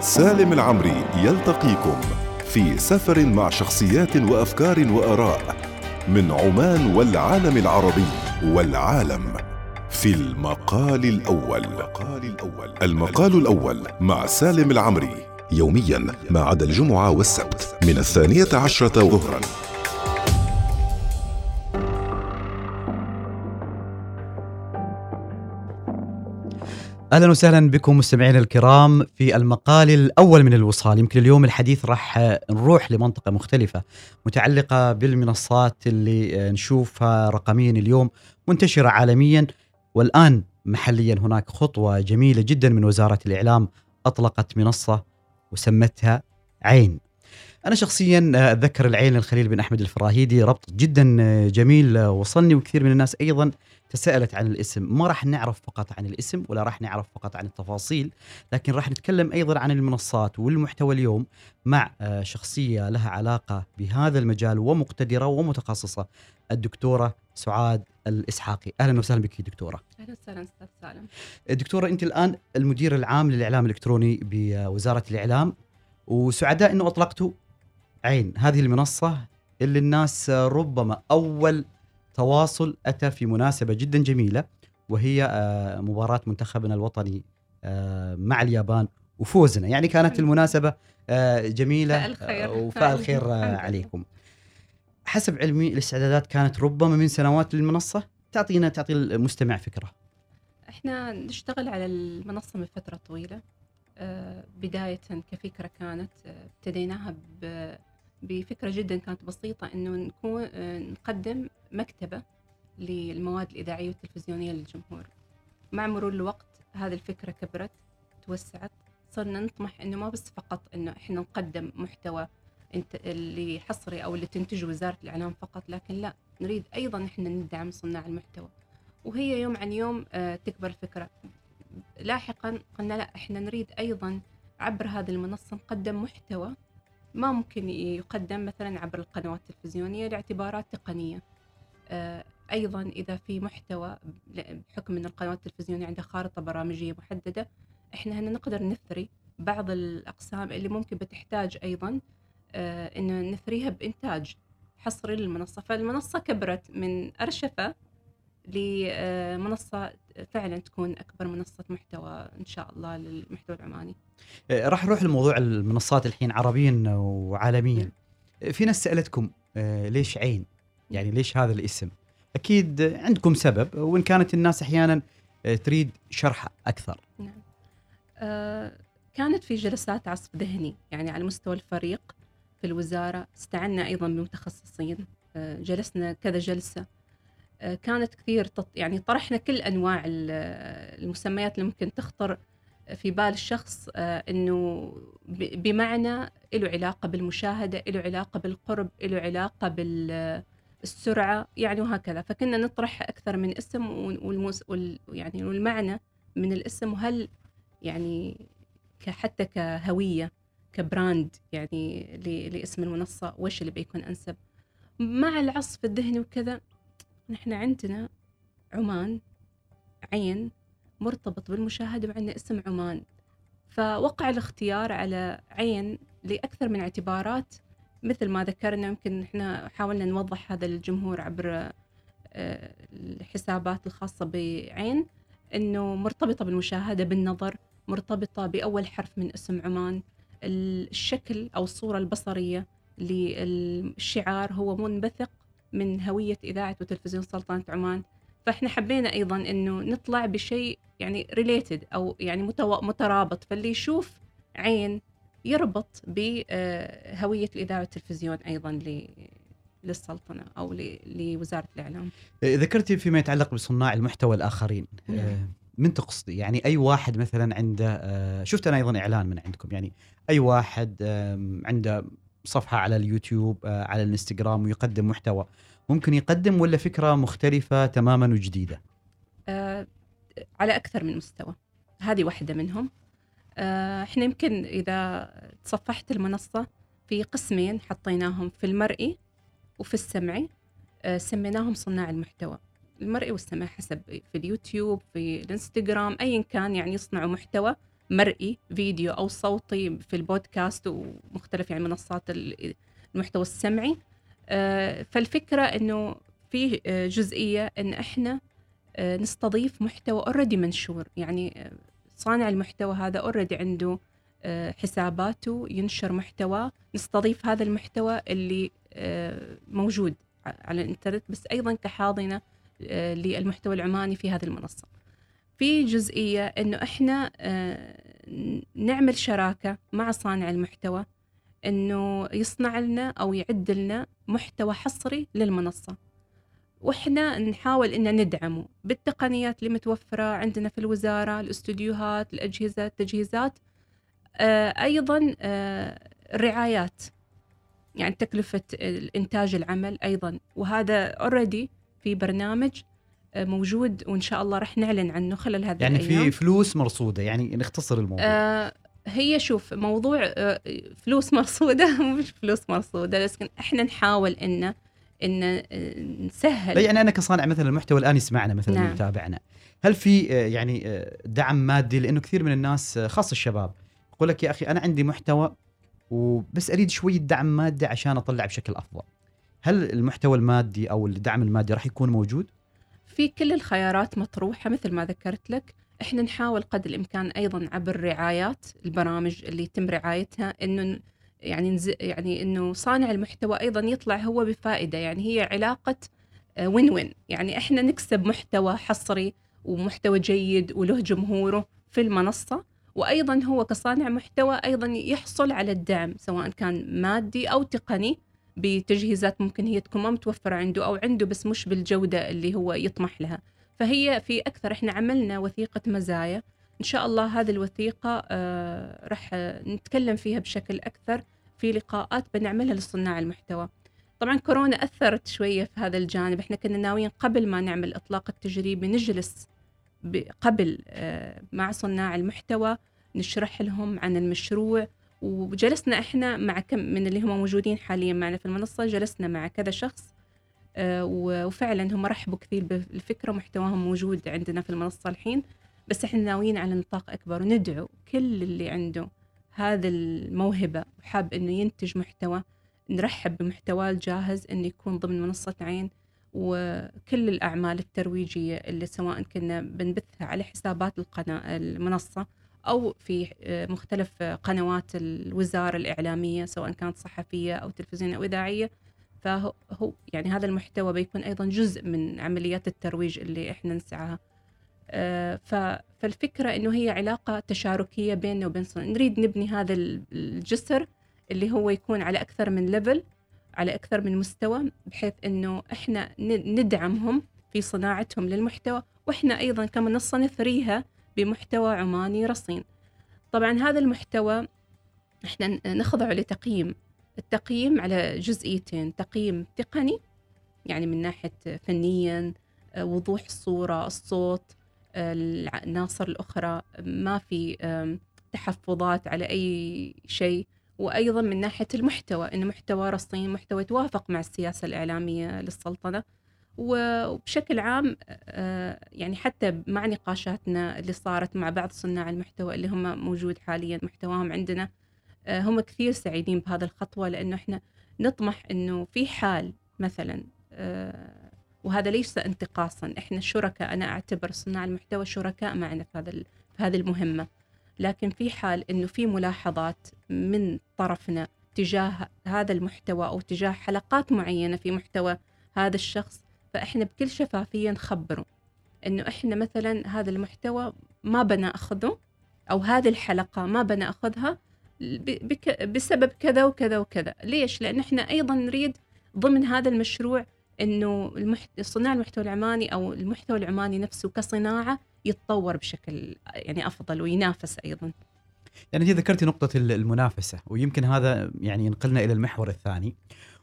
سالم العمري يلتقيكم في سفر مع شخصيات وأفكار وآراء من عمان والعالم العربي والعالم في المقال الأول. المقال الأول مع سالم العمري يوميا ما عدا الجمعة والسبت من الثانية عشرة ظهرا. أهلا وسهلا بكم مستمعينا الكرام في المقال الأول من الوصال. يمكن اليوم الحديث راح نروح لمنطقة مختلفة متعلقة بالمنصات اللي نشوفها رقميا اليوم منتشرة عالميا والآن محليا هناك خطوة جميلة جدا من وزارة الإعلام أطلقت منصة وسمتها عين. أنا شخصيا أتذكر العين للخليل بن أحمد الفراهيدي ربط جدا جميل وصلني وكثير من الناس أيضا تساءلت عن الاسم. ما راح نعرف فقط عن الاسم ولا راح نعرف فقط عن التفاصيل لكن راح نتكلم أيضا عن المنصات والمحتوى اليوم مع شخصية لها علاقة بهذا المجال ومقتدرة ومتخصصة الدكتورة سعاد الإسحاقي. أهلا وسهلا بك دكتورة. أهلا وسهلا أستاذ سالم. دكتورة أنت الآن المدير العام للإعلام الإلكتروني بوزارة الإعلام وسعداء إنه اطلقتوا عين هذه المنصة اللي الناس ربما أول تواصل أتى في مناسبة جدا جميلة وهي مباراة منتخبنا الوطني مع اليابان وفوزنا. يعني كانت المناسبة جميلة الخير وفاء الخير عليكم. حسب علمي الاستعدادات كانت ربما من سنوات للمنصة. تعطينا تعطي المستمع فكرة. إحنا نشتغل على المنصة من فترة طويلة بداية كفكرة كانت ابتديناها بفكرة جدا كانت بسيطة إنه نكون نقدم مكتبة للمواد الإذاعية والتلفزيونية للجمهور. مع مرور الوقت هذه الفكرة كبرت توسعت صرنا نطمح إنه ما بس فقط إنه إحنا نقدم محتوى اللي حصري أو اللي تنتجه وزارة الإعلام فقط لكن لا نريد أيضا إحنا ندعم صناع المحتوى. وهي يوم عن يوم تكبر الفكرة. لاحقا قلنا لا إحنا نريد أيضا عبر هذه المنصة نقدم محتوى ما ممكن يقدم مثلا عبر القنوات التلفزيونية لاعتبارات تقنية. أيضا إذا في محتوى بحكم أن القنوات التلفزيونية عندها خارطة برامجية محددة إحنا هنا نقدر نثري بعض الأقسام اللي ممكن بتحتاج أيضا أن نثريها بإنتاج حصري للمنصة. فالمنصة كبرت من أرشفة لمنصة فعلا تكون أكبر منصة محتوى إن شاء الله للمحتوى العماني. راح نروح لموضوع المنصات الحين عربيا وعالميا. في ناس سألتكم ليش عين؟ يعني ليش هذا الاسم؟ أكيد عندكم سبب وإن كانت الناس أحيانا تريد شرح أكثر. نعم. آه كانت في جلسات عصف ذهني يعني على مستوى الفريق في الوزارة. استعنا أيضا بمتخصصين. آه جلسنا كذا جلسة. كانت كثير يعني طرحنا كل أنواع المسميات اللي ممكن تخطر في بال الشخص إنه بمعنى له علاقة بالمشاهدة له علاقة بالقرب له علاقة بالسرعة يعني وهكذا. فكنا نطرح أكثر من اسم والمس يعني والمعنى من الاسم وهل يعني حتى كهوية كبراند يعني لاسم المنصة وش اللي بيكون أنسب؟ مع العصف الذهني وكذا نحن عندنا عمان عين مرتبط بالمشاهدة وعندنا اسم عمان. فوقع الاختيار على عين لأكثر من اعتبارات مثل ما ذكرنا يمكن إحنا حاولنا نوضح هذا للجمهور عبر الحسابات الخاصة بعين إنه مرتبطة بالمشاهدة بالنظر مرتبطة بأول حرف من اسم عمان. الشكل أو الصورة البصرية للشعار هو منبثق من هوية إذاعة وتلفزيون سلطنة عمان. فإحنا حبينا أيضا إنه نطلع بشيء يعني ريليتد أو يعني. مترابط. فاللي يشوف عين يربط بهويه الإذاعة والتلفزيون أيضا ل... للسلطنة أو ل... لوزارة الإعلام. ذكرتي فيما يتعلق بصناع المحتوى الآخرين. من تقصدي؟ يعني أي واحد مثلا عنده شفت أنا أيضا إعلان من عندكم. يعني أي واحد عنده صفحة على اليوتيوب على الإنستغرام ويقدم محتوى. ممكن يقدم ولا فكرة مختلفة تماما وجديدة؟ آه على أكثر من مستوى. هذه واحدة منهم. آه إحنا يمكن إذا تصفحت المنصة في قسمين حطيناهم في المرئي وفي السمعي. آه سميناهم صناع المحتوى. المرئي والسمعي حسب في اليوتيوب في الإنستغرام ايا كان يعني يصنعوا محتوى. مرئي فيديو أو صوتي في البودكاست ومختلف يعني منصات ال- المحتوى السمعي آه، فالفكرة إنه في آه، جزئية إن إحنا آه، نستضيف محتوى already منشور يعني صانع المحتوى هذا already عنده حساباته ينشر محتوى نستضيف هذا المحتوى اللي موجود على الإنترنت بس أيضا كحاضنة للمحتوى العماني في هذه المنصة. في جزئية إنه إحنا آه، نعمل شراكة مع صانع المحتوى إنه يصنع لنا أو يعد لنا محتوى حصري للمنصة. وإحنا نحاول ان ندعمه بالتقنيات اللي متوفرة عندنا في الوزارة، الاستوديوهات، الأجهزة، التجهيزات آه، أيضا آه، الرعايات يعني تكلفة الانتاج العمل أيضا وهذا اوريدي في برنامج موجود وإن شاء الله راح نعلن عنه خلال هذه يعني الأيام. في فلوس مرصودة يعني نختصر الموضوع. آه هي شوف موضوع آه فلوس مرصودة مش فلوس مرصودة لكن إحنا نحاول ان ان آه، نسهل. يعني أنا كصانع مثلا المحتوى الآن يسمعنا مثلا نعم. يتابعنا هل في آه، يعني آه، دعم مادي؟ لأنه كثير من الناس خاصة الشباب يقول لك يا أخي أنا عندي محتوى وبس أريد شوية دعم مادي عشان أطلع بشكل أفضل. هل المحتوى المادي أو الدعم المادي راح يكون موجود؟ في كل الخيارات مطروحة مثل ما ذكرت لك. إحنا نحاول قدر الإمكان أيضا عبر رعايات البرامج اللي يتم رعايتها إنه يعني نز... يعني إنه صانع المحتوى أيضا يطلع هو بفائدة. يعني هي علاقة وين وين يعني إحنا نكسب محتوى حصري ومحتوى جيد وله جمهوره في المنصة. وأيضا هو كصانع محتوى أيضا يحصل على الدعم سواء كان مادي أو تقني. بتجهيزات ممكن هي تكون ما متوفرة عنده أو عنده بس مش بالجودة اللي هو يطمح لها. فهي في أكثر إحنا عملنا وثيقة مزايا. إن شاء الله هذه الوثيقة آه راح نتكلم فيها بشكل أكثر في لقاءات بنعملها لصناع المحتوى. طبعا كورونا أثرت شوية في هذا الجانب. إحنا كنا ناويين قبل ما نعمل الاطلاق التجريبي نجلس قبل آه، مع صناع المحتوى نشرح لهم عن المشروع وجلسنا إحنا مع كم من اللي هم موجودين حاليا معنا في المنصة جلسنا مع كذا شخص آه، وفعلا هم رحبوا كثير بالفكرة محتواهم موجود عندنا في المنصة الحين بس إحنا ناويين على نطاق أكبر وندعو كل اللي عنده هذا الموهبة وحاب إنه ينتج محتوى نرحب بمحتواه الجاهز إنه يكون ضمن منصة عين وكل الأعمال الترويجية اللي سواء كنا بنبثها على حسابات القناه المنصة أو في آه، مختلف آه، قنوات الوزارة الإعلامية سواء كانت صحفية أو تلفزيونية أو إذاعية. فهو هو- يعني هذا المحتوى بيكون أيضا جزء من عمليات الترويج اللي إحنا نسعاها. آه، ف- فالفكرة إنه هي علاقة تشاركية بيننا وبين. نريد نبني هذا ال- الجسر اللي هو يكون على أكثر من level على أكثر من مستوى بحيث إنه إحنا ن- ندعمهم في صناعتهم للمحتوى. وإحنا أيضا كمنصة نثريها بمحتوى عماني رصين. طبعا هذا المحتوى إحنا ن- نخضعه لتقييم. التقييم على جزئيتين. تقييم تقني يعني من ناحية فنيا آه، وضوح الصورة الصوت آه، العناصر الأخرى. ما في تحفظات على أي شيء. وأيضا من ناحية المحتوى انه محتوى رصين محتوى يتوافق مع السياسة الإعلامية للسلطنة. وبشكل عام آه، يعني حتى مع نقاشاتنا اللي صارت مع بعض صناع المحتوى اللي هم موجود حاليا محتواهم عندنا آه، هم كثير سعيدين بهذه الخطوة لأنه إحنا نطمح إنه في حال مثلا آه، وهذا ليس انتقاصا إحنا شركاء أنا أعتبر صناع المحتوى شركاء معنا في هذا في هذه المهمة. لكن في حال إنه في ملاحظات من طرفنا تجاه هذا المحتوى أو تجاه حلقات معينة في محتوى هذا الشخص فإحنا بكل شفافية نخبره إنه إحنا مثلا هذا المحتوى ما بناخذه أو هذه الحلقة ما بناخذها بسبب كذا وكذا وكذا. ليش؟ لأن إحنا أيضا نريد ضمن هذا المشروع إنه المحت... صناع المحتوى العماني أو المحتوى العماني نفسه كصناعة يتطور بشكل يعني أفضل وينافس أيضا. يعني انت ذكرتي نقطة ال- المنافسة ويمكن هذا يعني ينقلنا إلى المحور الثاني.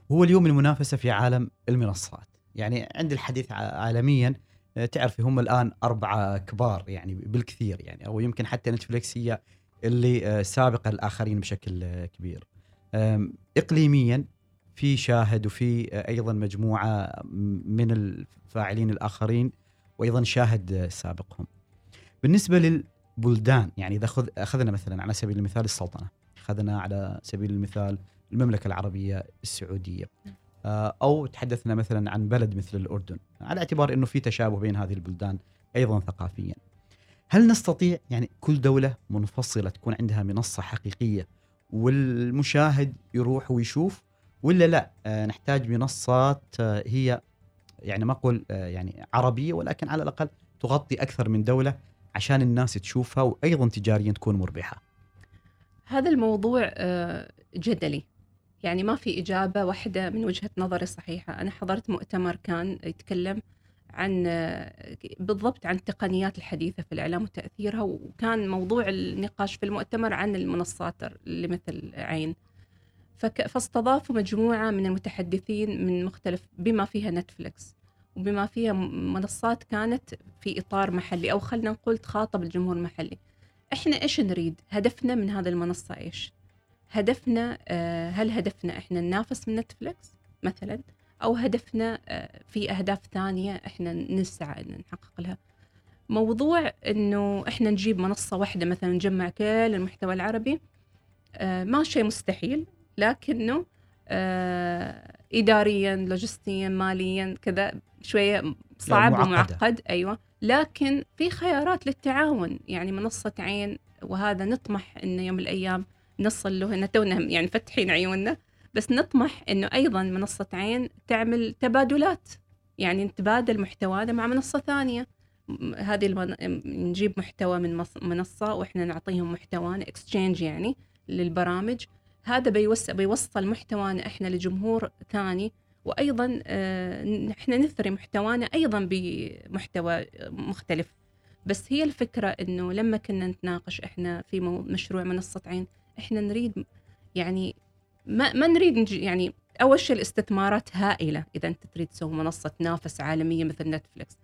وهو اليوم المنافسة في عالم المنصات. يعني عند الحديث عالميا آه، تعرفي هم الآن أربعة كبار يعني بالكثير يعني أو يمكن حتى نتفليكس هي اللي آه، سابقة الآخرين بشكل آه، كبير. آم، إقليميا في شاهد وفي أيضا مجموعة من الفاعلين الآخرين وأيضا شاهد سابقهم. بالنسبة لل بلدان يعني إذا أخذ أخذنا مثلا على سبيل المثال السلطنة أخذنا على سبيل المثال المملكة العربية السعودية. أو تحدثنا مثلا عن بلد مثل الأردن على اعتبار إنه في تشابه بين هذه البلدان أيضا ثقافيا. هل نستطيع يعني كل دولة منفصلة تكون عندها منصة حقيقية والمشاهد يروح ويشوف ولا لا؟ آه، نحتاج منصات آه، هي يعني ما أقول آه، يعني عربية ولكن على الأقل تغطي أكثر من دولة عشان الناس تشوفها وأيضا تجاريا تكون مربحة. هذا الموضوع آه، جدلي. يعني ما في إجابة واحدة من وجهة نظري صحيحة. أنا حضرت مؤتمر كان يتكلم عن بالضبط عن التقنيات الحديثة في الإعلام وتأثيرها وكان موضوع النقاش في المؤتمر عن المنصات اللي مثل عين. فاستضافوا مجموعة من المتحدثين من مختلف بما فيها نتفليكس وبما فيها منصات كانت في إطار محلي أو خلينا نقول تخاطب الجمهور المحلي. إحنا إيش نريد؟ هدفنا من هذه المنصة إيش؟ هدفنا آه، هل هدفنا إحنا ننافس من نتفلكس مثلا؟ أو هدفنا آه، في أهداف ثانية إحنا نسعى إن نحقق لها؟ موضوع إنه إحنا نجيب منصة واحدة مثلا نجمع كل المحتوى العربي آه، ما شيء مستحيل لكنه اداريا لوجستيا ماليا كذا شوية صعب. ومعقد أيوه. لكن في خيارات للتعاون يعني منصة عين وهذا نطمح إنه يوم الأيام نصل له تونا يعني فتحين عيوننا بس نطمح إنه أيضا منصة عين تعمل تبادلات. يعني نتبادل محتوانا مع منصة ثانية. م- هذه المن... نجيب محتوى من منصة وإحنا نعطيهم محتوانا exchange يعني للبرامج. هذا بيوسع بيوصل محتوانا إحنا لجمهور ثاني. وأيضا آه، إحنا نثري محتوانا أيضا بمحتوى مختلف. بس هي الفكرة إنه لما كنا نتناقش إحنا في مشروع منصة عين إحنا نريد يعني ما ما نريد نجي يعني أول شيء الاستثمارات هائلة إذا أنت تريد تسوي منصة تنافس عالمية مثل نتفلكس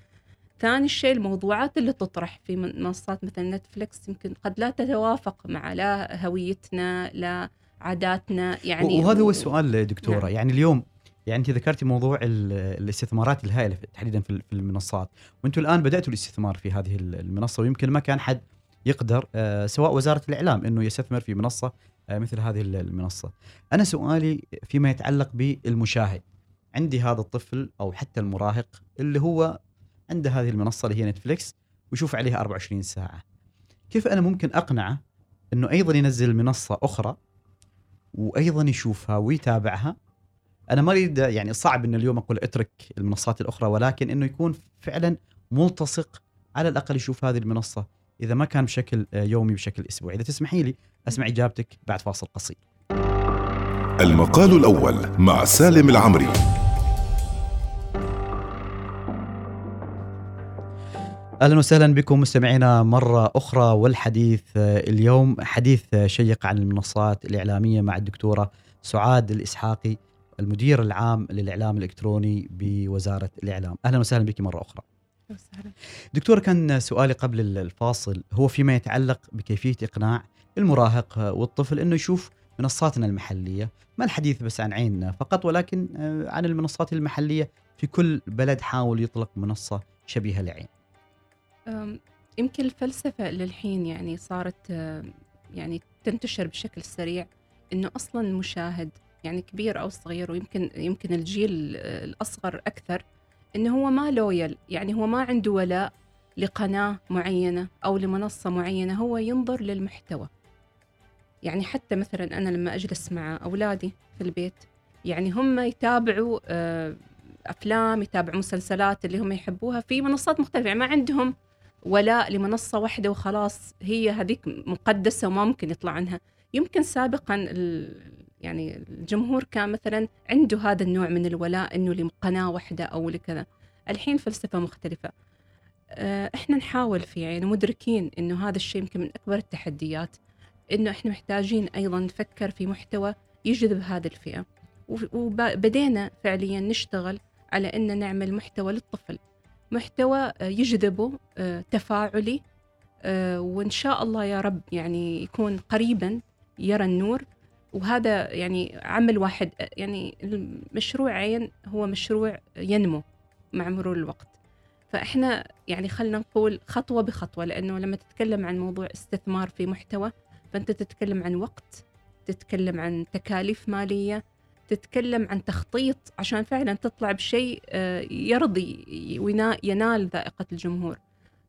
ثاني شيء الموضوعات اللي تطرح في من- منصات مثل نتفلكس يمكن قد لا تتوافق مع لا هويتنا لا عاداتنا يعني وهذا هو السؤال دكتوره نعم. يعني اليوم يعني أنت ذكرتي موضوع ال- الاستثمارات الهائلة تحديدا في المنصات وأنتم الآن بدأتوا الاستثمار في هذه ال- المنصة ويمكن ما كان حد يقدر آه، سواء وزارة الإعلام إنه يستثمر في منصة آه، مثل هذه ال- المنصة. أنا سؤالي فيما يتعلق بالمشاهد. عندي هذا الطفل أو حتى المراهق اللي هو عنده هذه المنصة اللي هي نتفليكس ويشوف عليها 24 ساعة. كيف أنا ممكن أقنعه إنه أيضا ينزل منصة أخرى وأيضا يشوفها ويتابعها أنا ما أريد يعني صعب إن اليوم أقول اترك المنصات الأخرى ولكن إنه يكون فعلا ملتصق على الأقل يشوف هذه المنصة إذا ما كان بشكل آه، يومي بشكل أسبوعي. إذا تسمحي لي أسمع إجابتك بعد فاصل قصير. المقال الأول مع سالم العمري. أهلا وسهلا بكم مستمعينا مرة أخرى والحديث آه، اليوم حديث آه، شيق عن المنصات الإعلامية مع الدكتورة سعاد الإسحاقي المدير العام للإعلام الإلكتروني بوزارة الإعلام. أهلا وسهلا بك مرة أخرى. دكتور كان سؤالي قبل الفاصل هو فيما يتعلق بكيفية إقناع المراهق والطفل إنه يشوف منصاتنا المحلية، ما الحديث بس عن عين فقط ولكن آه، عن المنصات المحلية في كل بلد حاول يطلق منصة شبيهة لعين. يمكن الفلسفة للحين يعني صارت أم، يعني تنتشر بشكل سريع إنه أصلا المشاهد يعني كبير أو صغير ويمكن يمكن الجيل آه، الأصغر إنه هو ما لويل يعني هو ما عنده ولاء لقناة معينة أو لمنصة معينة هو ينظر للمحتوى. يعني حتى مثلا أنا لما أجلس مع أولادي في البيت يعني هم يتابعوا آه، أفلام يتابعوا مسلسلات اللي هم يحبوها في منصات مختلفة. يعني ما عندهم ولاء لمنصة واحدة وخلاص هي هذيك مقدسة وما ممكن يطلع عنها. يمكن سابقا يعني الجمهور كان مثلا عنده هذا النوع من الولاء إنه لقناة واحدة أو لكذا. الحين فلسفة مختلفة. آه، إحنا نحاول في يعني مدركين إنه هذا الشيء يمكن من أكبر التحديات إنه إحنا محتاجين أيضا نفكر في محتوى يجذب هذه الفئة. وبدينا فعليا نشتغل على إن نعمل محتوى للطفل. محتوى يجذبه آه، تفاعلي آه، وإن شاء الله يا رب يعني يكون قريبا يرى النور وهذا يعني عمل واحد يعني المشروع عين هو مشروع ينمو مع مرور الوقت. فإحنا يعني خلينا نقول خطوة بخطوة لأنه لما تتكلم عن موضوع استثمار في محتوى فأنت تتكلم عن وقت تتكلم عن تكاليف مالية تتكلم عن تخطيط عشان فعلا تطلع بشيء آه، يرضي ينال ذائقة الجمهور.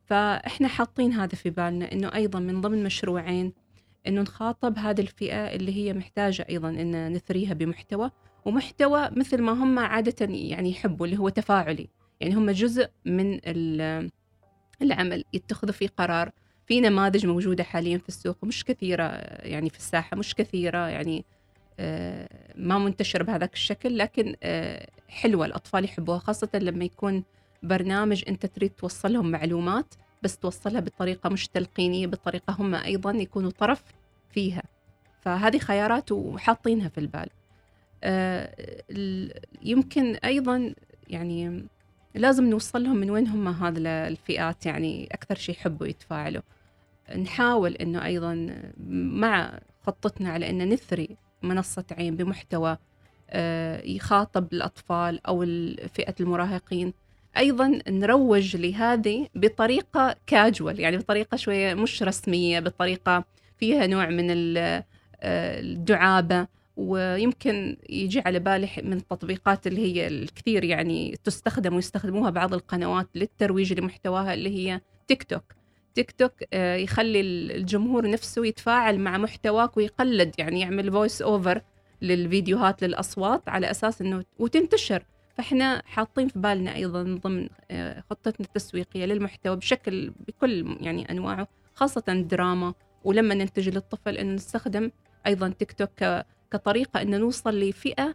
فإحنا حاطين هذا في بالنا إنه أيضا من ضمن مشروعين إنه نخاطب هذه الفئة اللي هي محتاجة أيضا إن نثريها بمحتوى ومحتوى مثل ما هم عادة يعني يحبوا اللي هو تفاعلي. يعني هم جزء من العمل يتخذوا فيه قرار. في نماذج موجودة حاليا في السوق مش كثيرة يعني في الساحة مش كثيرة يعني آه، ما منتشرة بهذاك الشكل لكن آه، حلوة. الأطفال يحبوها خاصة لما يكون برنامج أنت تريد توصل لهم معلومات. بس توصلها بطريقة مش تلقينية بطريقة هم أيضا يكونوا طرف فيها. فهذه خيارات وحاطينها في البال. آه، يمكن أيضا يعني لازم نوصل لهم من وين هم هذه الفئات يعني أكثر شيء يحبوا يتفاعلوا. نحاول أنه أيضا مع خطتنا على أن نثري منصة عين بمحتوى آه، يخاطب الأطفال أو فئة المراهقين. أيضا نروج لهذه بطريقة كاجوال يعني بطريقة شوية مش رسمية بطريقة فيها نوع من آه، الدعابة ويمكن يجي على بالي من التطبيقات اللي هي الكثير يعني تستخدم ويستخدموها بعض القنوات للترويج لمحتواها اللي هي تيك توك تيك توك يخلي الجمهور نفسه يتفاعل مع محتواك ويقلد يعني يعمل voice over للفيديوهات للأصوات على أساس إنه وتنتشر. فإحنا حاطين في بالنا أيضا ضمن آه، خطتنا التسويقية للمحتوى بشكل بكل يعني أنواعه خاصة الدراما ولما ننتج للطفل انه نستخدم أيضا تيك توك كطريقة أن نوصل لفئة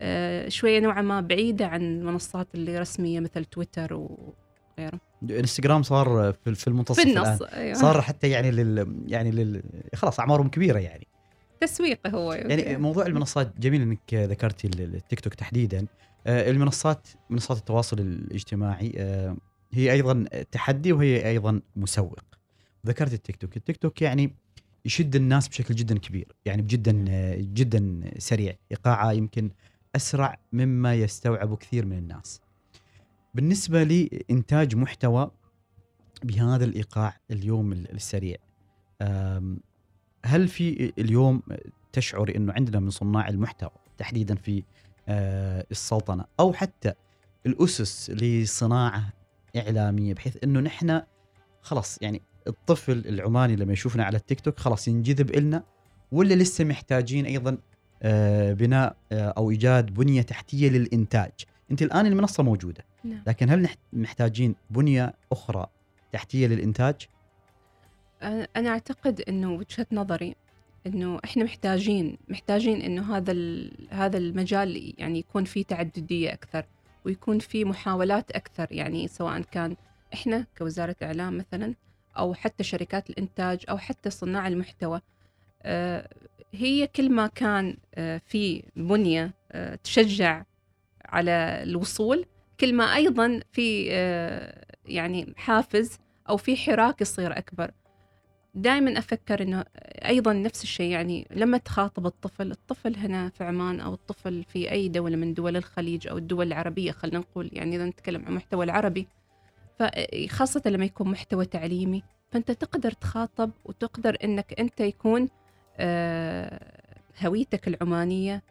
آه، شوية نوعا ما بعيدة عن المنصات اللي رسمية مثل تويتر وغيره انستغرام صار في المنتصف في النص أيوة. صار حتى يعني لل يعني لل خلاص أعمارهم كبيرة يعني. تسويق هو. يعني موضوع المنصات جميل إنك ذكرتي التيك توك تحديدا. المنصات منصات التواصل الاجتماعي آه، هي أيضا تحدي وهي أيضا مسوق. ذكرت التيك توك. التيك توك يعني يشد الناس بشكل جدا كبير يعني جدا جدا سريع. إيقاعه يمكن أسرع مما يستوعبه كثير من الناس. بالنسبة لإنتاج محتوى بهذا الإيقاع اليوم السريع هل في اليوم تشعري إنه عندنا من صناع المحتوى تحديدا في آه، السلطنة أو حتى الأسس لصناعة إعلامية بحيث إنه نحن خلاص يعني الطفل العماني لما يشوفنا على التيك توك خلاص ينجذب إلنا ولا لسه محتاجين أيضا آه، بناء آه، أو إيجاد بنية تحتية للإنتاج أنت الآن المنصة موجودة نعم. لكن هل محتاجين بنية أخرى تحتية للإنتاج أنا أعتقد إنه وجهة نظري إنه إحنا محتاجين محتاجين إنه هذا هذا المجال يعني يكون فيه تعددية أكثر ويكون فيه محاولات أكثر يعني سواء كان إحنا كوزارة إعلام مثلا أو حتى شركات الإنتاج أو حتى صناع المحتوى آه، هي كل ما كان آه، في بنية آه، تشجع على الوصول كل ما أيضا في يعني حافز أو في حراك يصير أكبر. دائما أفكر إنه أيضا نفس الشيء يعني لما تخاطب الطفل الطفل هنا في عمان أو الطفل في أي دولة من دول الخليج أو الدول العربية خلينا نقول يعني إذا نتكلم عن المحتوى العربي فخاصة لما يكون محتوى تعليمي فأنت تقدر تخاطب وتقدر أنك أنت يكون آه، هويتك العمانية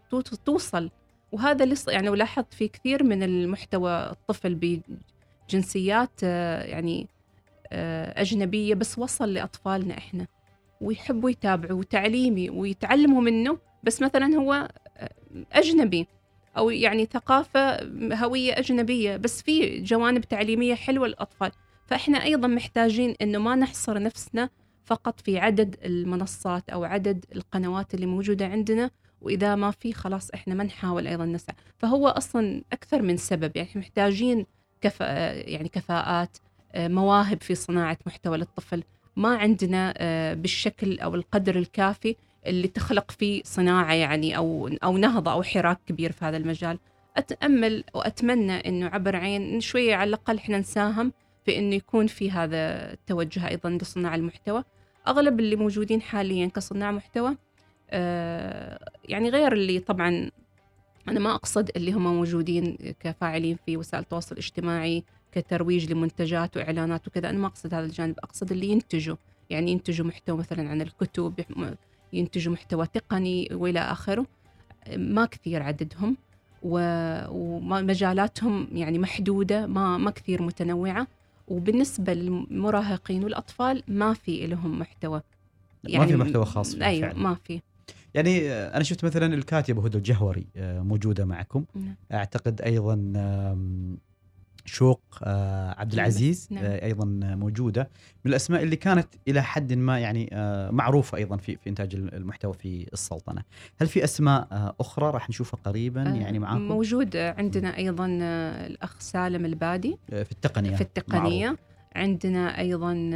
توصل. وهذا اللي يعني ولاحظت في كثير من المحتوى الطفل بجنسيات آه، يعني أجنبية بس وصل لأطفالنا إحنا. ويحبوا يتابعوا وتعليمي ويتعلموا منه بس مثلا هو أجنبي. أو يعني ثقافة هوية أجنبية بس في جوانب تعليمية حلوة للأطفال. فإحنا أيضا محتاجين إنه ما نحصر نفسنا فقط في عدد المنصات أو عدد القنوات اللي موجودة عندنا. وإذا ما في خلاص إحنا ما نحاول أيضا نسعى. فهو أصلا أكثر من سبب. يعني محتاجين كفا يعني كفاءات مواهب في صناعة محتوى للطفل. ما عندنا آه، بالشكل أو القدر الكافي اللي تخلق فيه صناعة يعني أو أو نهضة أو حراك كبير في هذا المجال. أتأمل وأتمنى إنه عبر عين شوية على الأقل إحنا نساهم في إنه يكون في هذا التوجه أيضا لصناع المحتوى. أغلب اللي موجودين حاليا كصناع محتوى آه يعني غير اللي طبعا أنا ما أقصد اللي هم موجودين كفاعلين في وسائل التواصل الاجتماعي كترويج لمنتجات وإعلانات وكذا. أنا ما أقصد هذا الجانب أقصد اللي ينتجوا. يعني ينتجوا محتوى مثلا عن الكتب ينتجوا محتوى تقني وإلى آخره. ما كثير عددهم ومجالاتهم يعني محدودة ما ما كثير متنوعة. وبالنسبة للمراهقين والأطفال ما في لهم محتوى. ما في محتوى خاص فيه أيوه فعلاً. ما في. يعني آه، أنا شفت مثلا الكاتبه هدى الجهوري آه، موجودة معكم. نعم. أعتقد أيضا شوق آه، عبد العزيز نعم. آه، أيضا موجودة. من الأسماء اللي كانت إلى حد ما يعني آه، معروفة أيضا في في إنتاج المحتوى في السلطنة. هل في أسماء أخرى راح نشوفها قريبا؟ يعني معاكم؟ موجود عندنا أيضا الأخ سالم البادي. في التقنية. في التقنية. معروف. عندنا أيضا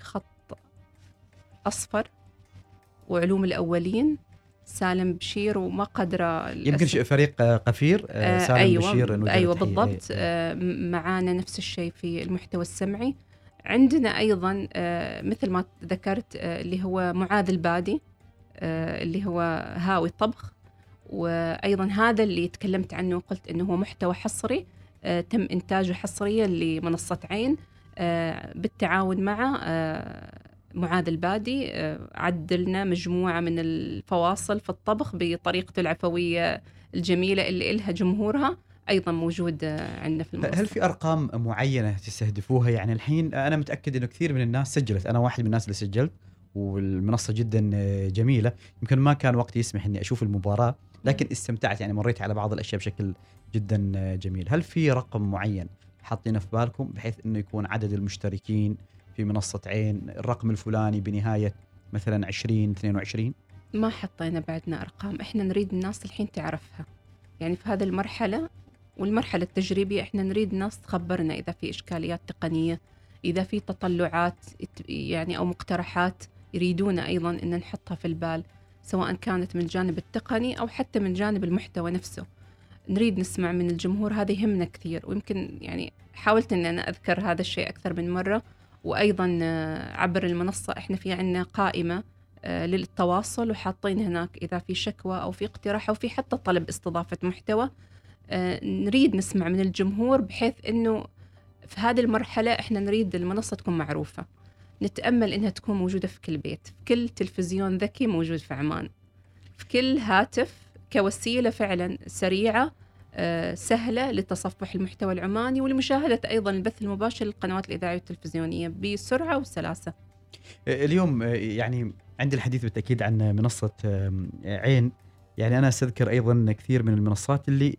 خط أصفر وعلوم الأولين. سالم بشير وما قدره يمكن فريق آه، قفير آه، سالم أيوة بشير أيوه. بالضبط إيه. آه، معانا نفس الشيء في المحتوى السمعي عندنا أيضا آه، مثل ما ذكرت آه، اللي هو معاذ البادي آه، اللي هو هاوي طبخ وأيضا هذا اللي تكلمت عنه وقلت إنه هو محتوى حصري آه، تم إنتاجه حصريا لمنصة عين آه، بالتعاون مع آه، معاذ البادي آه، عدلنا مجموعة من الفواصل في الطبخ بطريقته العفوية الجميلة اللي إلها جمهورها أيضا موجود آه، عندنا في المنصة. هل في أرقام معينة تستهدفوها؟ يعني الحين أنا متأكد إنه كثير من الناس سجلت. أنا واحد من الناس اللي سجلت والمنصة جدا آه، جميلة. يمكن ما كان وقتي يسمح إني أشوف المباراة لكن استمتعت. يعني مريت على بعض الأشياء بشكل جدا جميل. هل في رقم معين حاطينه في بالكم بحيث إنه يكون عدد المشتركين في منصة عين الرقم الفلاني بنهاية مثلا 20 22 ما حطينا بعدنا أرقام إحنا نريد الناس الحين تعرفها. يعني في هذه المرحلة والمرحلة التجريبية إحنا نريد الناس تخبرنا إذا في إشكاليات تقنية إذا في تطلعات ات- يعني أو مقترحات يريدون أيضا إن نحطها في البال سواء كانت من الجانب التقني أو حتى من جانب المحتوى نفسه. نريد نسمع من الجمهور هذا يهمنا كثير. ويمكن يعني حاولت إن أنا أذكر هذا الشيء أكثر من مرة وأيضا آه، عبر المنصة إحنا في عندنا قائمة آه، للتواصل وحاطين هناك إذا في شكوى أو في اقتراح أو في حتى طلب استضافة محتوى. آه، نريد نسمع من الجمهور بحيث إنه في هذه المرحلة إحنا نريد المنصة تكون معروفة. نتأمل إنها تكون موجودة في كل بيت في كل تلفزيون ذكي موجود في عمان في كل هاتف كوسيلة فعلا سريعة آه، سهلة لتصفح المحتوى العماني ولمشاهدة أيضا البث المباشر للقنوات الإذاعية والتلفزيونية بسرعة وسلاسة. اليوم آه، يعني عندي الحديث بالتأكيد عن منصة آم، عين. يعني أنا أستذكر أيضا كثير من المنصات اللي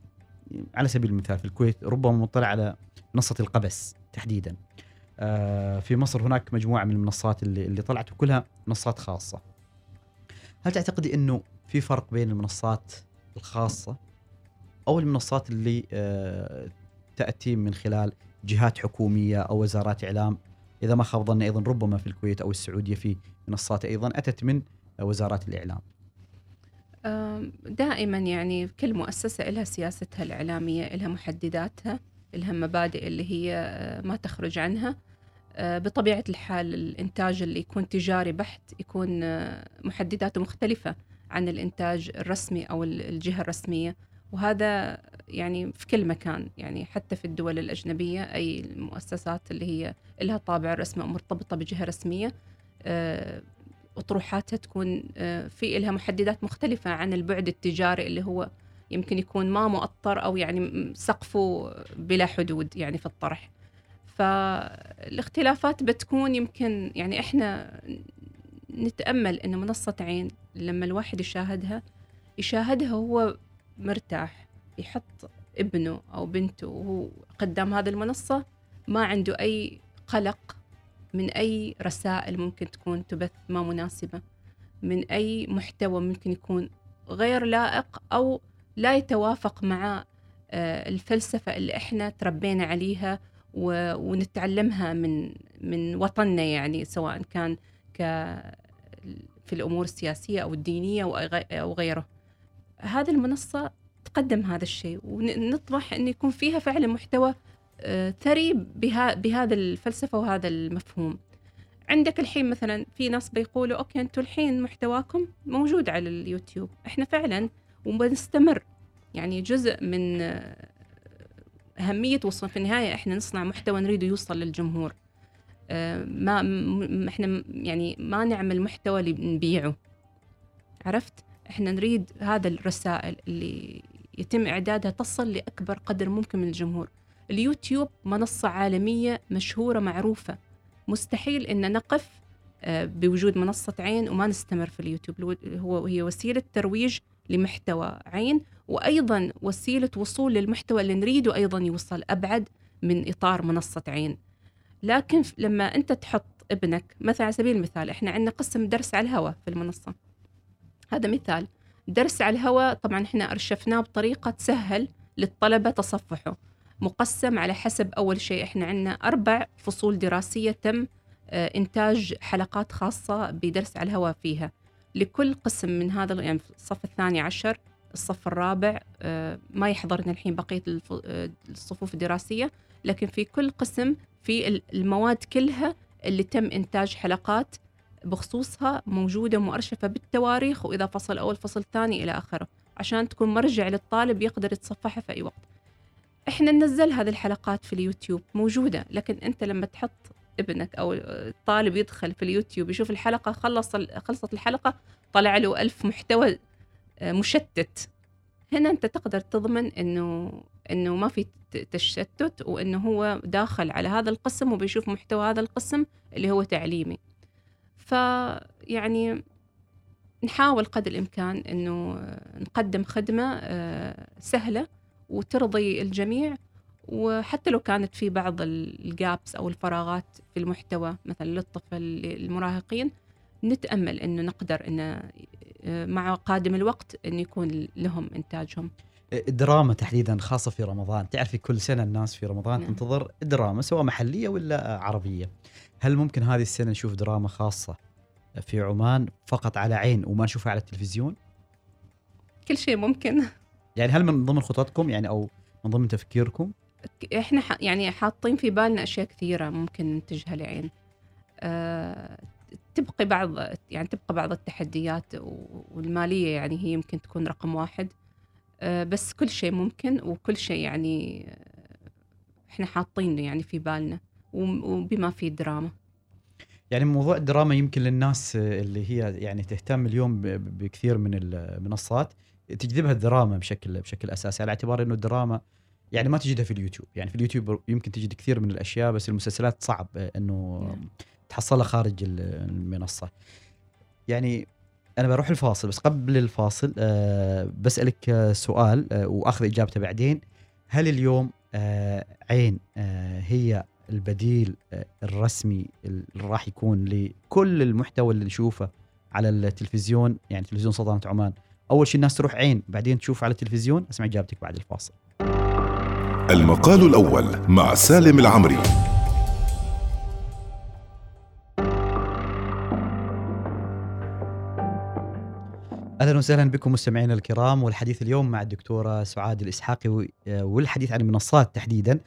على سبيل المثال في الكويت ربما مطلع على منصة القبس تحديدا. آه، في مصر هناك مجموعة من المنصات اللي اللي طلعت وكلها منصات خاصة. هل تعتقدي إنه في فرق بين المنصات الخاصة أو المنصات اللي آه، تأتي من خلال جهات حكومية أو وزارات إعلام. إذا ما خاب ظني أيضا ربما في الكويت أو السعودية في منصات أيضا أتت من وزارات الإعلام. آم، دائما يعني كل مؤسسة لها سياستها الإعلامية لها محدداتها لها مبادئ اللي هي آه، ما تخرج عنها. آه، بطبيعة الحال الإنتاج اللي يكون تجاري بحت يكون آه، محدداته مختلفة عن الإنتاج الرسمي أو ال- الجهة الرسمية. وهذا يعني في كل مكان يعني حتى في الدول الأجنبية أي المؤسسات اللي هي لها طابع رسمي مرتبطة بجهة رسمية آه، أطروحاتها تكون آه، في إلها محددات مختلفة عن البعد التجاري اللي هو يمكن يكون ما مؤطر أو يعني سقفه بلا حدود يعني في الطرح. فالاختلافات بتكون يمكن يعني إحنا نتأمل أن منصة عين لما الواحد يشاهدها يشاهدها هو مرتاح يحط ابنه أو بنته وهو قدام هذه المنصة ما عنده أي قلق من أي رسائل ممكن تكون تبث ما مناسبة من أي محتوى ممكن يكون غير لائق أو لا يتوافق مع آه، الفلسفة اللي إحنا تربينا عليها ونتعلمها من من وطننا يعني سواء كان ك في الأمور السياسية أو الدينية أو غيره. هذه المنصة تقدم هذا الشيء ونطمح أن يكون فيها فعلا محتوى آه، ثري بها بهذا الفلسفة وهذا المفهوم. عندك الحين مثلا في ناس بيقولوا okay أنتم الحين محتواكم موجود على اليوتيوب إحنا فعلا وبنستمر. يعني جزء من آه، أهمية وصول في النهاية إحنا نصنع محتوى نريده يوصل للجمهور. آه، ما إحنا يعني ما نعمل محتوى اللي نبيعه عرفت؟ إحنا نريد هذا الرسائل اللي يتم إعدادها تصل لأكبر قدر ممكن من الجمهور. اليوتيوب منصة عالمية مشهورة معروفة. مستحيل إن نقف آه، بوجود منصة عين وما نستمر في اليوتيوب. هو هي وسيلة ترويج لمحتوى عين وأيضا وسيلة وصول للمحتوى اللي نريده أيضا يوصل أبعد من إطار منصة عين. لكن لما أنت تحط ابنك مثلا على سبيل المثال إحنا عندنا قسم درس على الهواء في المنصة. هذا مثال. درس على الهواء طبعا إحنا أرشفناه بطريقة تسهل للطلبة تصفحه. مقسم على حسب أول شيء إحنا عندنا أربع فصول دراسية تم آه، إنتاج حلقات خاصة بدرس على الهواء فيها. لكل قسم من هذا يعني الصف الثاني عشر الصف الرابع آه، ما يحضرنا الحين الف- آه، الصفوف الدراسية لكن في كل قسم في ال- المواد كلها اللي تم إنتاج حلقات بخصوصها موجودة مؤرشفه بالتواريخ وإذا فصل أول فصل ثاني إلى آخره عشان تكون مرجع للطالب يقدر يتصفحها في أي وقت. إحنا ننزل هذه الحلقات في اليوتيوب موجودة لكن أنت لما تحط ابنك أو الطالب يدخل في اليوتيوب يشوف الحلقة خلص خلصت الحلقة طلع له ألف محتوى آه، مشتت هنا أنت تقدر تضمن إنه إنه ما في تشتت وإنه هو داخل على هذا القسم وبيشوف محتوى هذا القسم اللي هو تعليمي فيعني نحاول قدر الإمكان إنه نقدم خدمة آه، سهلة وترضي الجميع. وحتى لو كانت في بعض الجابس أو الفراغات في المحتوى مثلا للطفل للمراهقين نتأمل إنه نقدر ان آه، مع قادم الوقت إنه يكون لهم إنتاجهم. الدراما تحديدا خاصة في رمضان. تعرفي كل سنة الناس في رمضان نعم. تنتظر دراما سواء محلية ولا عربية. هل ممكن هذه السنة نشوف دراما خاصة في عمان فقط على عين وما نشوفها على التلفزيون؟ كل شيء ممكن. يعني هل من ضمن خططكم يعني أو من ضمن تفكيركم؟ إحنا ح- يعني حاطين في بالنا أشياء كثيرة ممكن ننتجها لعين. أه تبقي بعض يعني تبقى بعض التحديات والمالية يعني هي يمكن تكون رقم واحد. بس كل شيء ممكن وكل شيء يعني آه، إحنا حاطينه يعني في بالنا وبما فيه دراما. يعني موضوع الدراما يمكن للناس اللي هي يعني تهتم اليوم بكثير من المنصات تجذبها الدراما بشكل بشكل أساسي على اعتبار إنه الدراما يعني ما تجدها في اليوتيوب. يعني في اليوتيوب يمكن تجد كثير من الأشياء بس المسلسلات صعب إنه نعم. تحصلها خارج ال- المنصة. يعني أنا بروح الفاصل بس قبل الفاصل أه بسألك آه، سؤال أه وأخذ إجابته بعدين. هل اليوم أه عين أه هي البديل آه، الرسمي اللي راح يكون لكل المحتوى اللي نشوفه على التلفزيون؟ يعني تلفزيون سلطنة عمان. أول شيء الناس تروح عين بعدين تشوف على التلفزيون. أسمع إجابتك بعد الفاصل. المقال الأول مع سالم العمري. أهلا وسهلا بكم مستمعينا الكرام والحديث اليوم مع الدكتورة سعاد الإسحاقي آه، والحديث عن المنصات تحديدا.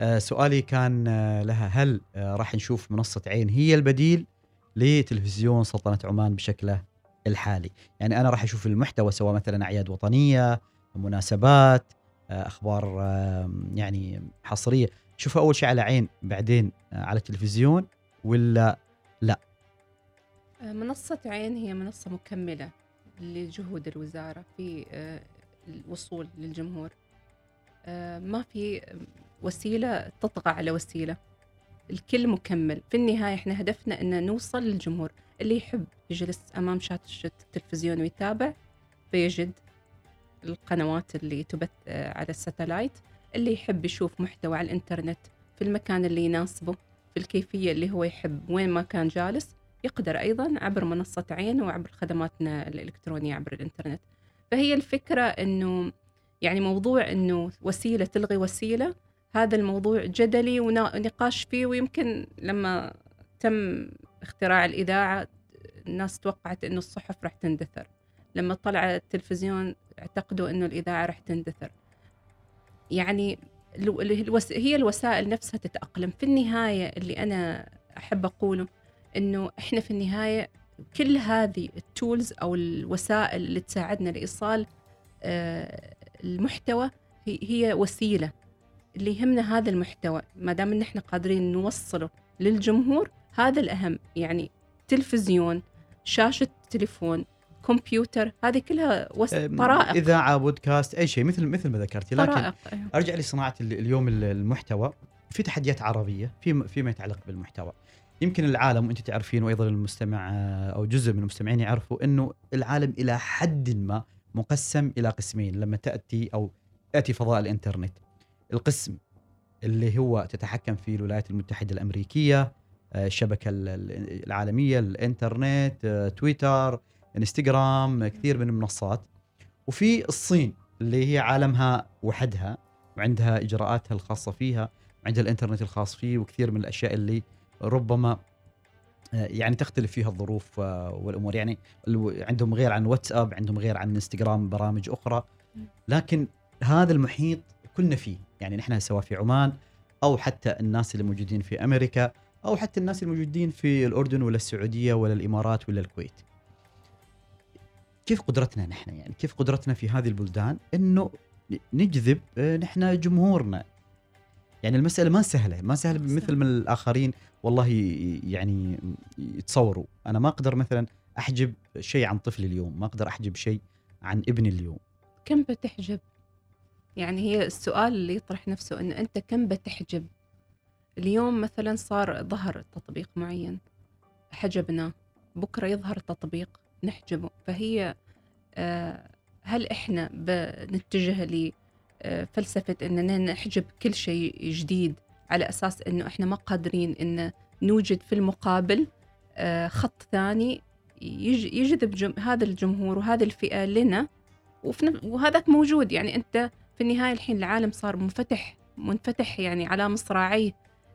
آه، سؤالي كان آه، لها هل راح نشوف منصة عين هي البديل لتلفزيون سلطنة عمان بشكله الحالي؟ يعني أنا راح أشوف المحتوى سواء مثلا أعياد وطنية مناسبات أخبار يعني حصرية. شوفها أول شيء على عين بعدين على التلفزيون ولا آه، منصة عين هي منصة مكملة. لجهود الوزارة في آه، الوصول للجمهور. آه، ما في وسيلة تطغى على وسيلة. الكل مكمل. في النهاية إحنا هدفنا إن نوصل للجمهور. اللي يحب يجلس أمام شاشة التلفزيون ويتابع بيجد القنوات اللي تبث آه، على الساتلايت. اللي يحب يشوف محتوى على الإنترنت في المكان اللي يناسبه في الكيفية اللي هو يحب وين ما كان جالس. يقدر أيضا عبر منصة عين وعبر خدماتنا الإلكترونية عبر الإنترنت. فهي الفكرة أنه يعني موضوع أنه وسيلة تلغي وسيلة هذا الموضوع جدلي ونقاش فيه ويمكن لما تم اختراع الإذاعة الناس توقعت أنه الصحف راح تندثر. لما طلع التلفزيون اعتقدوا أنه الإذاعة راح تندثر. يعني هي الوسائل نفسها تتأقلم. في النهاية اللي أنا أحب أقوله إنه إحنا في النهاية كل هذه التولز أو الوسائل اللي تساعدنا لإيصال آه، المحتوى هي- وسيلة اللي يهمنا هذا المحتوى. ما دام إن إحنا قادرين نوصله للجمهور هذا الأهم. يعني تلفزيون شاشة تليفون كمبيوتر هذه كلها وس... طرائق. اذاعه بودكاست أي شيء مثل مثل ما ذكرتي. لكن طرائق أيوة. أرجع لصناعة ال- اليوم ال- المحتوى. في تحديات عربية في فيما يتعلق بالمحتوى. يمكن العالم وانت تعرفين وأيضا المستمع آه، أو جزء من المستمعين يعرفوا إنه العالم إلى حد ما مقسم إلى قسمين لما تأتي أو ياتي فضاء الإنترنت. القسم اللي هو تتحكم فيه الولايات المتحدة الأمريكية آه، الشبكة ال- ال- العالمية الإنترنت آه، تويتر إنستغرام كثير من المنصات. وفي الصين اللي هي عالمها وحدها وعندها إجراءاتها الخاصة فيها وعندها الإنترنت الخاص فيه وكثير من الأشياء اللي ربما آه، يعني تختلف فيها الظروف آه، والأمور. يعني عندهم غير عن واتساب عندهم غير عن إنستغرام برامج أخرى. لكن هذا المحيط كلنا فيه. يعني نحن سواء في عمان أو حتى الناس اللي موجودين في أمريكا أو حتى الناس اللي موجودين في الأردن ولا السعودية ولا الإمارات ولا الكويت. كيف قدرتنا نحن؟ يعني كيف قدرتنا في هذه البلدان إنه نجذب آه، نحن جمهورنا. يعني المسألة ما سهلة ما سهلة صح. مثل ما الآخرين والله يعني يتصوروا. أنا ما أقدر مثلا أحجب شيء عن طفلي اليوم ما أقدر أحجب شيء عن ابني اليوم. كم بتحجب؟ يعني هي السؤال اللي يطرح نفسه إنه أنت كم بتحجب؟ اليوم مثلا صار ظهر تطبيق معين حجبناه بكرة يظهر تطبيق نحجبه. فهي آه، هل إحنا بنتجه لفلسفه اننا نحجب كل شيء جديد على أساس إنه إحنا ما قادرين إن نوجد في المقابل آه، خط ثاني يج- يجذب جم- هذا الجمهور وهذه الفئة لنا وفي وهذاك موجود. يعني أنت في النهاية الحين العالم صار منفتح منفتح يعني على مصراعيه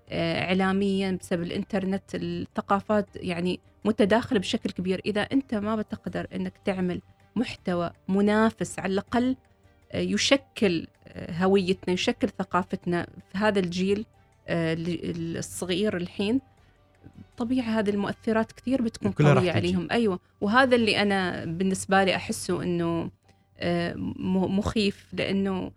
آه، اعلاميا بسبب الإنترنت الثقافات يعني متداخلة بشكل كبير. إذا أنت ما بتقدر إنك تعمل محتوى منافس على الأقل يشكل آه، هويتنا يشكل ثقافتنا. في هذا الجيل آه، ال- الصغير الحين طبيعي هذه المؤثرات كثير بتكون تجي. عليهم. أيوه. وهذا اللي أنا بالنسبة لي آه، م- مخيف لأنه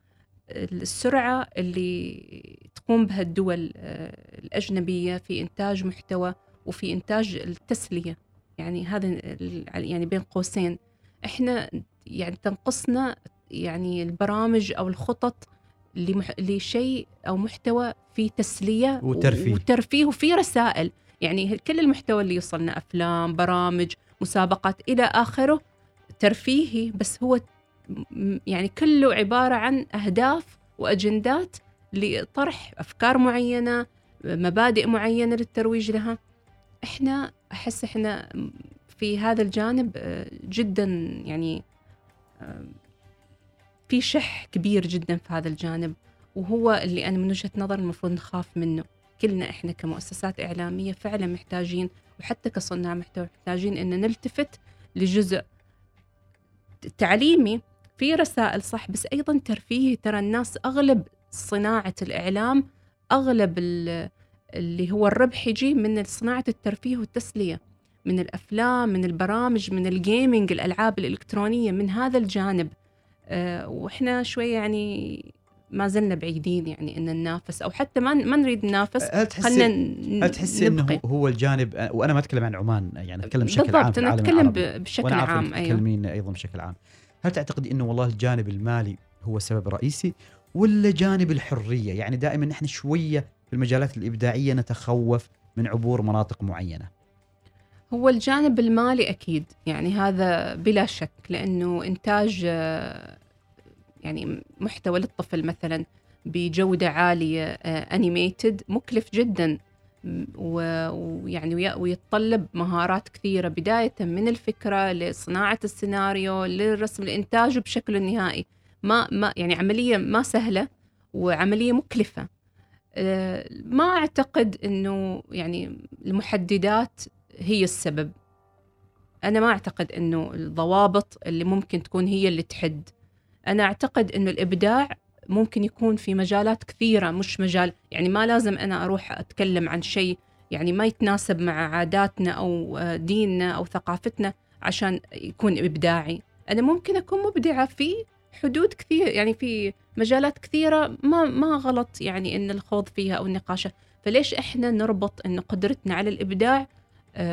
السرعة اللي تقوم بها الدول آه، الأجنبية في إنتاج محتوى وفي إنتاج التسلية. يعني هذا يعني بين قوسين. إحنا يعني تنقصنا يعني البرامج أو الخطط لمح... لشيء أو محتوى فيه تسلية وترفيه. وترفيه وفيه رسائل يعني كل المحتوى اللي يوصلنا أفلام برامج مسابقات إلى آخره ترفيهي بس هو يعني كله عبارة عن أهداف وأجندات لطرح أفكار معينة مبادئ معينة للترويج لها إحنا أحس إحنا في هذا الجانب آه، جدا يعني آه، في شح كبير جدا في هذا الجانب وهو اللي أنا من وجهة نظر المفروض نخاف منه. كلنا إحنا كمؤسسات إعلامية فعلا محتاجين وحتى كصناع محتوى محتاجين ان نلتفت لجزء تعليمي في رسائل صح بس أيضا ترفيهي. ترى الناس أغلب صناعة الإعلام أغلب ال- اللي هو الربح يجي من صناعة الترفيه والتسلية من الأفلام من البرامج من الجيمنج الألعاب الإلكترونية من هذا الجانب. وإحنا شوي يعني ما زلنا بعيدين يعني إن ننافس أو حتى ما ما نريد ننافس هل تحسي هل تحسي إنه. هو الجانب وأنا ما أتكلم عن عمان يعني أتكلم بشكل عام بالضبط أنا أتكلم بشكل عارف عام أيوه. تتكلمين أيضا بشكل عام. هل تعتقدي إنه والله الجانب المالي هو السبب الرئيسي ولا جانب الحرية؟ يعني دائما نحن شوية في المجالات الإبداعية نتخوف من عبور مناطق معينة. هو الجانب المالي أكيد يعني هذا بلا شك لأنه إنتاج آه، يعني محتوى للطفل مثلا بجودة عالية animated مكلف جدا ويعني وي- ويتطلب مهارات كثيرة بداية من الفكرة لصناعة السيناريو للرسم الانتاج بشكله النهائي ما ما يعني عملية ما سهلة وعملية مكلفة. آه، ما أعتقد إنه يعني المحددات هي السبب. أنا ما أعتقد إنه الضوابط اللي ممكن تكون هي اللي تحد. أنا أعتقد إنه الإبداع ممكن يكون في مجالات كثيرة مش مجال يعني ما لازم أنا أروح أتكلم عن شيء يعني ما يتناسب مع عاداتنا آه، ديننا أو ثقافتنا عشان يكون إبداعي. أنا ممكن أكون مبدعة في حدود كثير يعني في مجالات كثيرة ما ما غلط يعني إن الخوض فيها أو النقاشة. فليش إحنا نربط إن قدرتنا على الإبداع آه،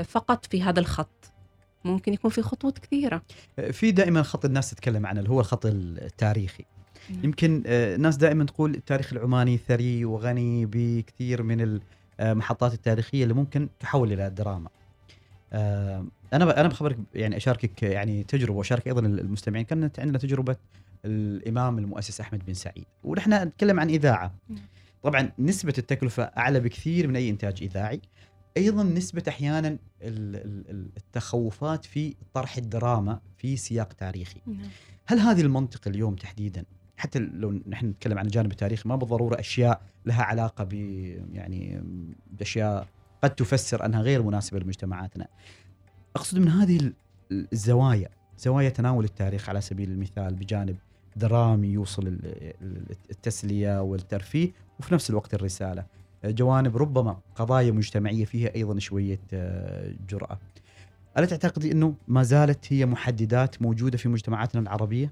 فقط في هذا الخط ممكن يكون في خطوط كثيرة في دائما خط الناس تتكلم عنه اللي هو الخط التاريخي نعم. يمكن آه، الناس دائما تقول التاريخ العماني ثري وغني بكثير من المحطات التاريخية اللي ممكن تحول إلى دراما. آه، أنا أنا بخبرك يعني أشاركك يعني تجربة وأشارك أيضا المستمعين كانت عندنا تجربة الإمام المؤسس أحمد بن سعيد ونحن نتكلم عن إذاعة. طبعا نسبة التكلفة أعلى بكثير من أي إنتاج إذاعي. أيضا نسبة أحيانا ال- ال- ال- التخوفات في طرح الدراما في سياق تاريخي. نعم. هل هذه المنطقة اليوم تحديدا حتى لو نحن نتكلم عن الجانب التاريخي ما بالضرورة أشياء لها علاقة ب يعني بأشياء قد تفسر أنها غير مناسبة لمجتمعاتنا أقصد من هذه ال- الزوايا زوايا تناول التاريخ على سبيل المثال بجانب درامي يوصل ال- ال- التسلية والترفيه وفي نفس الوقت الرسالة جوانب ربما قضايا مجتمعية فيها أيضا شوية آه، جرأة ألا تعتقدي أنه ما زالت هي محددات موجودة في مجتمعاتنا العربية؟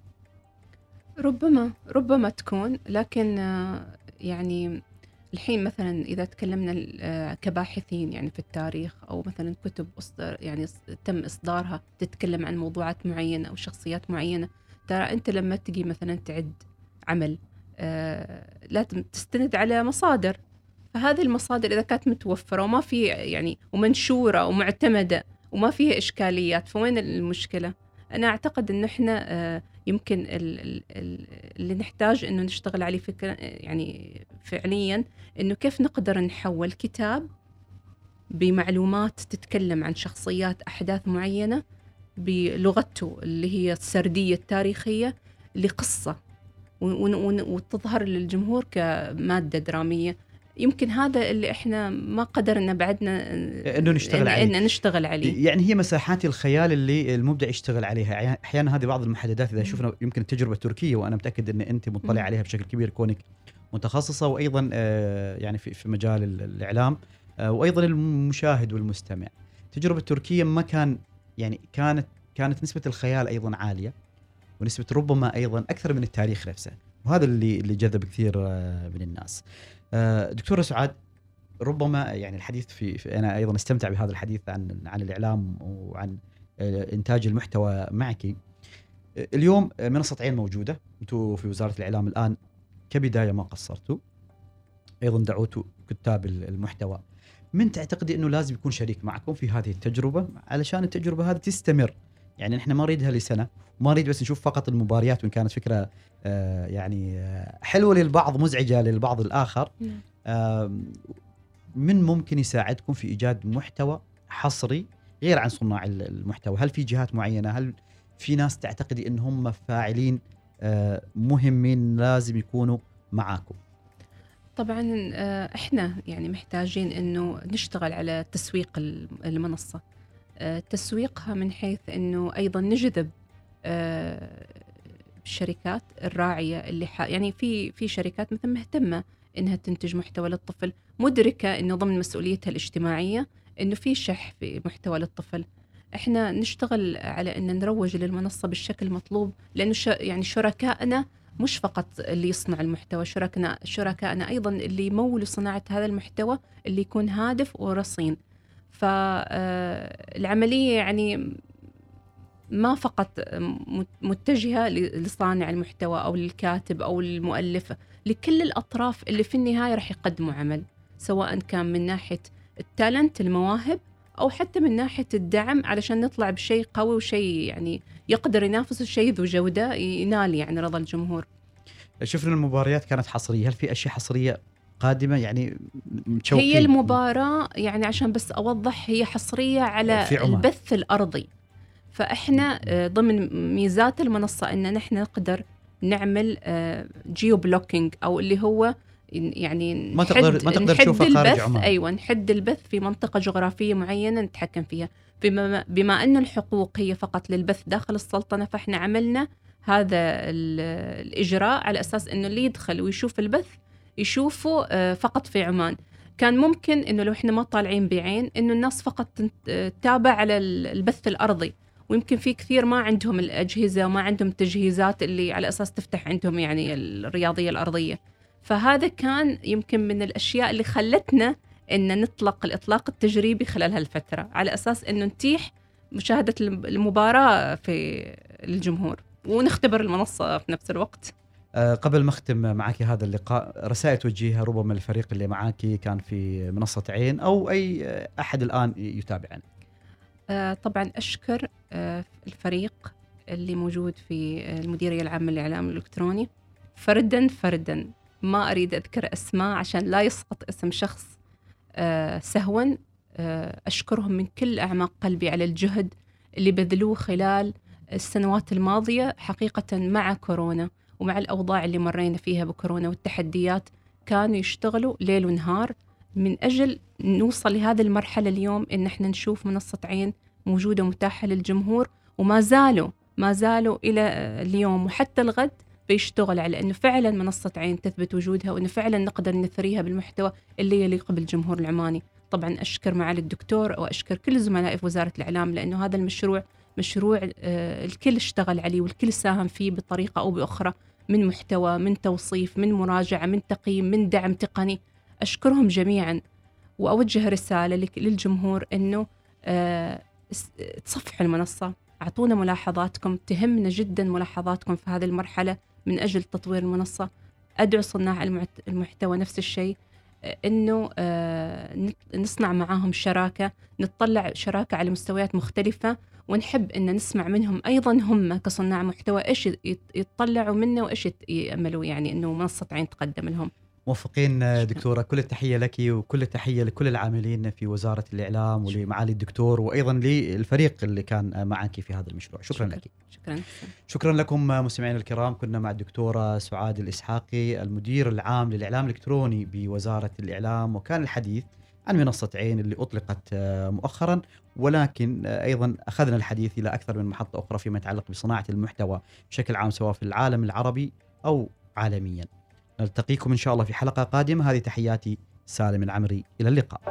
ربما ربما تكون لكن آه، يعني الحين مثلا إذا تكلمنا آه، كباحثين يعني في التاريخ أو مثلا كتب أصدر يعني تم إصدارها تتكلم عن موضوعات معينة أو شخصيات معينة ترى أنت لما تجي مثلا تعد عمل لازم تستند على مصادر فهذه المصادر إذا كانت متوفرة وما في يعني ومنشورة ومعتمدة وما فيها إشكاليات فوين المشكلة؟ أنا أعتقد انه إحنا آه، يمكن ال- ال- ال- اللي نحتاج إنه نشتغل عليه فكرة يعني فعليا إنه كيف نقدر نحول كتاب بمعلومات تتكلم عن شخصيات أحداث معينة بلغته اللي هي لقصة ون- ون- وتظهر للجمهور كمادة درامية يمكن هذا اللي إحنا ما قدرنا بعدنا إنه نشتغل عليه. إن نشتغل عليه يعني هي مساحات الخيال اللي المبدع يشتغل عليها أحيانا هذه بعض المحددات إذا. شفنا يمكن التجربه التركيه وأنا متأكد إن أنت مطلع. عليها بشكل كبير كونك متخصصة وأيضا آه، يعني في في مجال ال- الإعلام آه، وأيضا المشاهد والمستمع التجربة التركية ما كان يعني كانت كانت نسبة الخيال أيضا عالية ونسبة ربما أيضا أكثر من التاريخ نفسه وهذا اللي اللي جذب كثير آه، من الناس. آه، دكتوره سعاد ربما يعني الحديث في, في أنا أيضا أستمتع بهذا الحديث عن عن الإعلام وعن آه، إنتاج المحتوى معك. اليوم منصة عين موجودة. أنتم في وزارة الإعلام الآن كبداية ما قصرتوا. أيضا دعوتوا كتاب ال- المحتوى. من تعتقدي إنه لازم يكون شريك معكم في هذه التجربة؟ علشان التجربة هذه تستمر. يعني نحن ما نريدها لسنة وما نريد بس نشوف فقط المباريات وإن كانت فكرة آه، يعني آه، حلوة للبعض مزعجة للبعض الآخر. نعم. آم، من ممكن يساعدكم في إيجاد محتوى حصري غير عن صناع ال- المحتوى؟ هل في جهات معينة؟ هل في ناس تعتقدي ان هم فاعلين آه، مهمين لازم يكونوا معاكم؟ طبعا آه، إحنا يعني محتاجين إنه نشتغل على تسويق الم- المنصة. آه، تسويقها من حيث إنه أيضا نجذب آه، الشركات الراعية اللي ح... يعني في في شركات مثلا مهتمة إنها تنتج محتوى للطفل مدركة إنه ضمن مسؤوليتها الاجتماعية إنه في شح في محتوى للطفل. إحنا نشتغل على إن نروج للمنصة بالشكل المطلوب لأنه ش... يعني شركائنا مش فقط اللي يصنع المحتوى شركنا شركائنا أيضا اللي يمولوا صناعة هذا المحتوى اللي يكون هادف ورصين. فالعمليه يعني ما فقط مت- متجهة ل- لصانع المحتوى أو للكاتب أو المؤلف لكل الأطراف اللي في النهاية راح يقدموا عمل سواء كان من ناحية التالنت المواهب أو حتى من ناحية الدعم علشان نطلع بشيء قوي وشيء يعني يقدر ينافس شيء ذو جودة ينال يعني رضا الجمهور. شفنا المباريات كانت حصرية هل في أشياء حصرية قادمة يعني متشوقين هي المباراة يعني عشان بس أوضح هي حصرية على. البث الأرضي فإحنا آه، ضمن ميزات المنصة إن نحن نقدر نعمل geo-blocking أو اللي هو يعني ما تقدر- ما تقدر نحد تشوفها خارج البث عمان. أيوة نحد البث في منطقة جغرافية معينة نتحكم فيها بما, بما أن الحقوق هي فقط للبث داخل السلطنة فإحنا عملنا هذا ال- الإجراء على أساس إنه اللي يدخل ويشوف البث يشوفوا آه، فقط في عمان. كان ممكن إنه لو إحنا ما طالعين بعين إنه الناس فقط تتابع على ال- البث الأرضي. ويمكن في كثير ما عندهم الأجهزة وما عندهم التجهيزات اللي على أساس تفتح عندهم يعني الرياضية الأرضية. فهذا كان يمكن من الأشياء اللي خلتنا أن نطلق الإطلاق التجريبي خلال هالفترة على أساس أنه نتيح مشاهدة المباراة في الجمهور. ونختبر المنصة في نفس الوقت. قبل ما أختم معك هذا اللقاء رسائل توجهها ربما الفريق اللي معك كان في منصة عين أو أي أحد الآن يتابعنا. آه، طبعا أشكر آه، الفريق اللي موجود في المديرية العامة للإعلام الإلكتروني. فردا فردا ما أريد أذكر أسماء عشان لا يسقط اسم شخص سهوا. أشكرهم من كل أعماق قلبي على الجهد اللي بذلوه خلال السنوات الماضية حقيقة مع كورونا. ومع الأوضاع اللي مرينا فيها بكورونا والتحديات كانوا يشتغلوا ليل ونهار من أجل نوصل لهذه المرحلة اليوم إن إحنا نشوف منصة عين موجودة متاحة للجمهور وما زالوا ما زالوا إلى اليوم وحتى الغد بيشتغل على أنه فعلا منصة عين تثبت وجودها وأنه فعلا نقدر نثريها بالمحتوى اللي يليق بالجمهور العماني. طبعا أشكر معالي الدكتور وأشكر كل زملائي في وزارة الإعلام لأنه هذا المشروع مشروع آه، الكل اشتغل عليه والكل ساهم فيه بطريقة أو بأخرى من محتوى من توصيف من مراجعة من تقييم من دعم تقني. أشكرهم جميعا وأوجه رسالة للجمهور أنه آه، تصفحوا المنصة أعطونا ملاحظاتكم تهمنا جدا ملاحظاتكم في هذه المرحلة من أجل تطوير المنصة. أدعو صناع المحتوى نفس الشيء. إنه آه، نصنع معاهم شراكة نطلع شراكة على مستويات مختلفة ونحب إن نسمع منهم أيضا هم كصناع محتوى إيش يطلعوا منا وإيش ياملوا يعني إنه منصة عين تقدم لهم. موفقين دكتورة كل التحية لك وكل التحية لكل العاملين في وزارة الإعلام ولمعالي الدكتور وأيضا للفريق اللي كان معك في هذا المشروع. شكرا, شكرا. لك. شكرا. شكرا. لكم مستمعينا الكرام. كنا مع الدكتورة سعاد الإسحاقي المدير العام للإعلام الإلكتروني بوزارة الإعلام وكان الحديث عن منصة عين اللي أطلقت مؤخرا ولكن أيضا أخذنا الحديث إلى أكثر من محطة أخرى فيما يتعلق بصناعة المحتوى بشكل عام سواء في العالم العربي أو عالميا. نلتقيكم إن شاء الله في حلقة قادمة. هذه تحياتي سالم العمري. إلى اللقاء.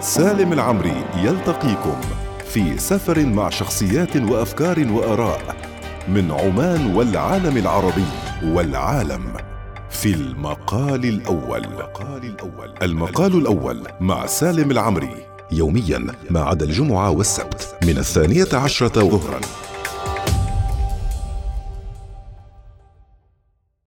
سالم العمري يلتقيكم في سفر مع شخصيات وأفكار وآراء من عمان والعالم العربي والعالم في المقال الأول. المقال الأول المقال الأول مع سالم العمري يوميا ما عدا الجمعة والسبت من الثانية عشرة ظهرا.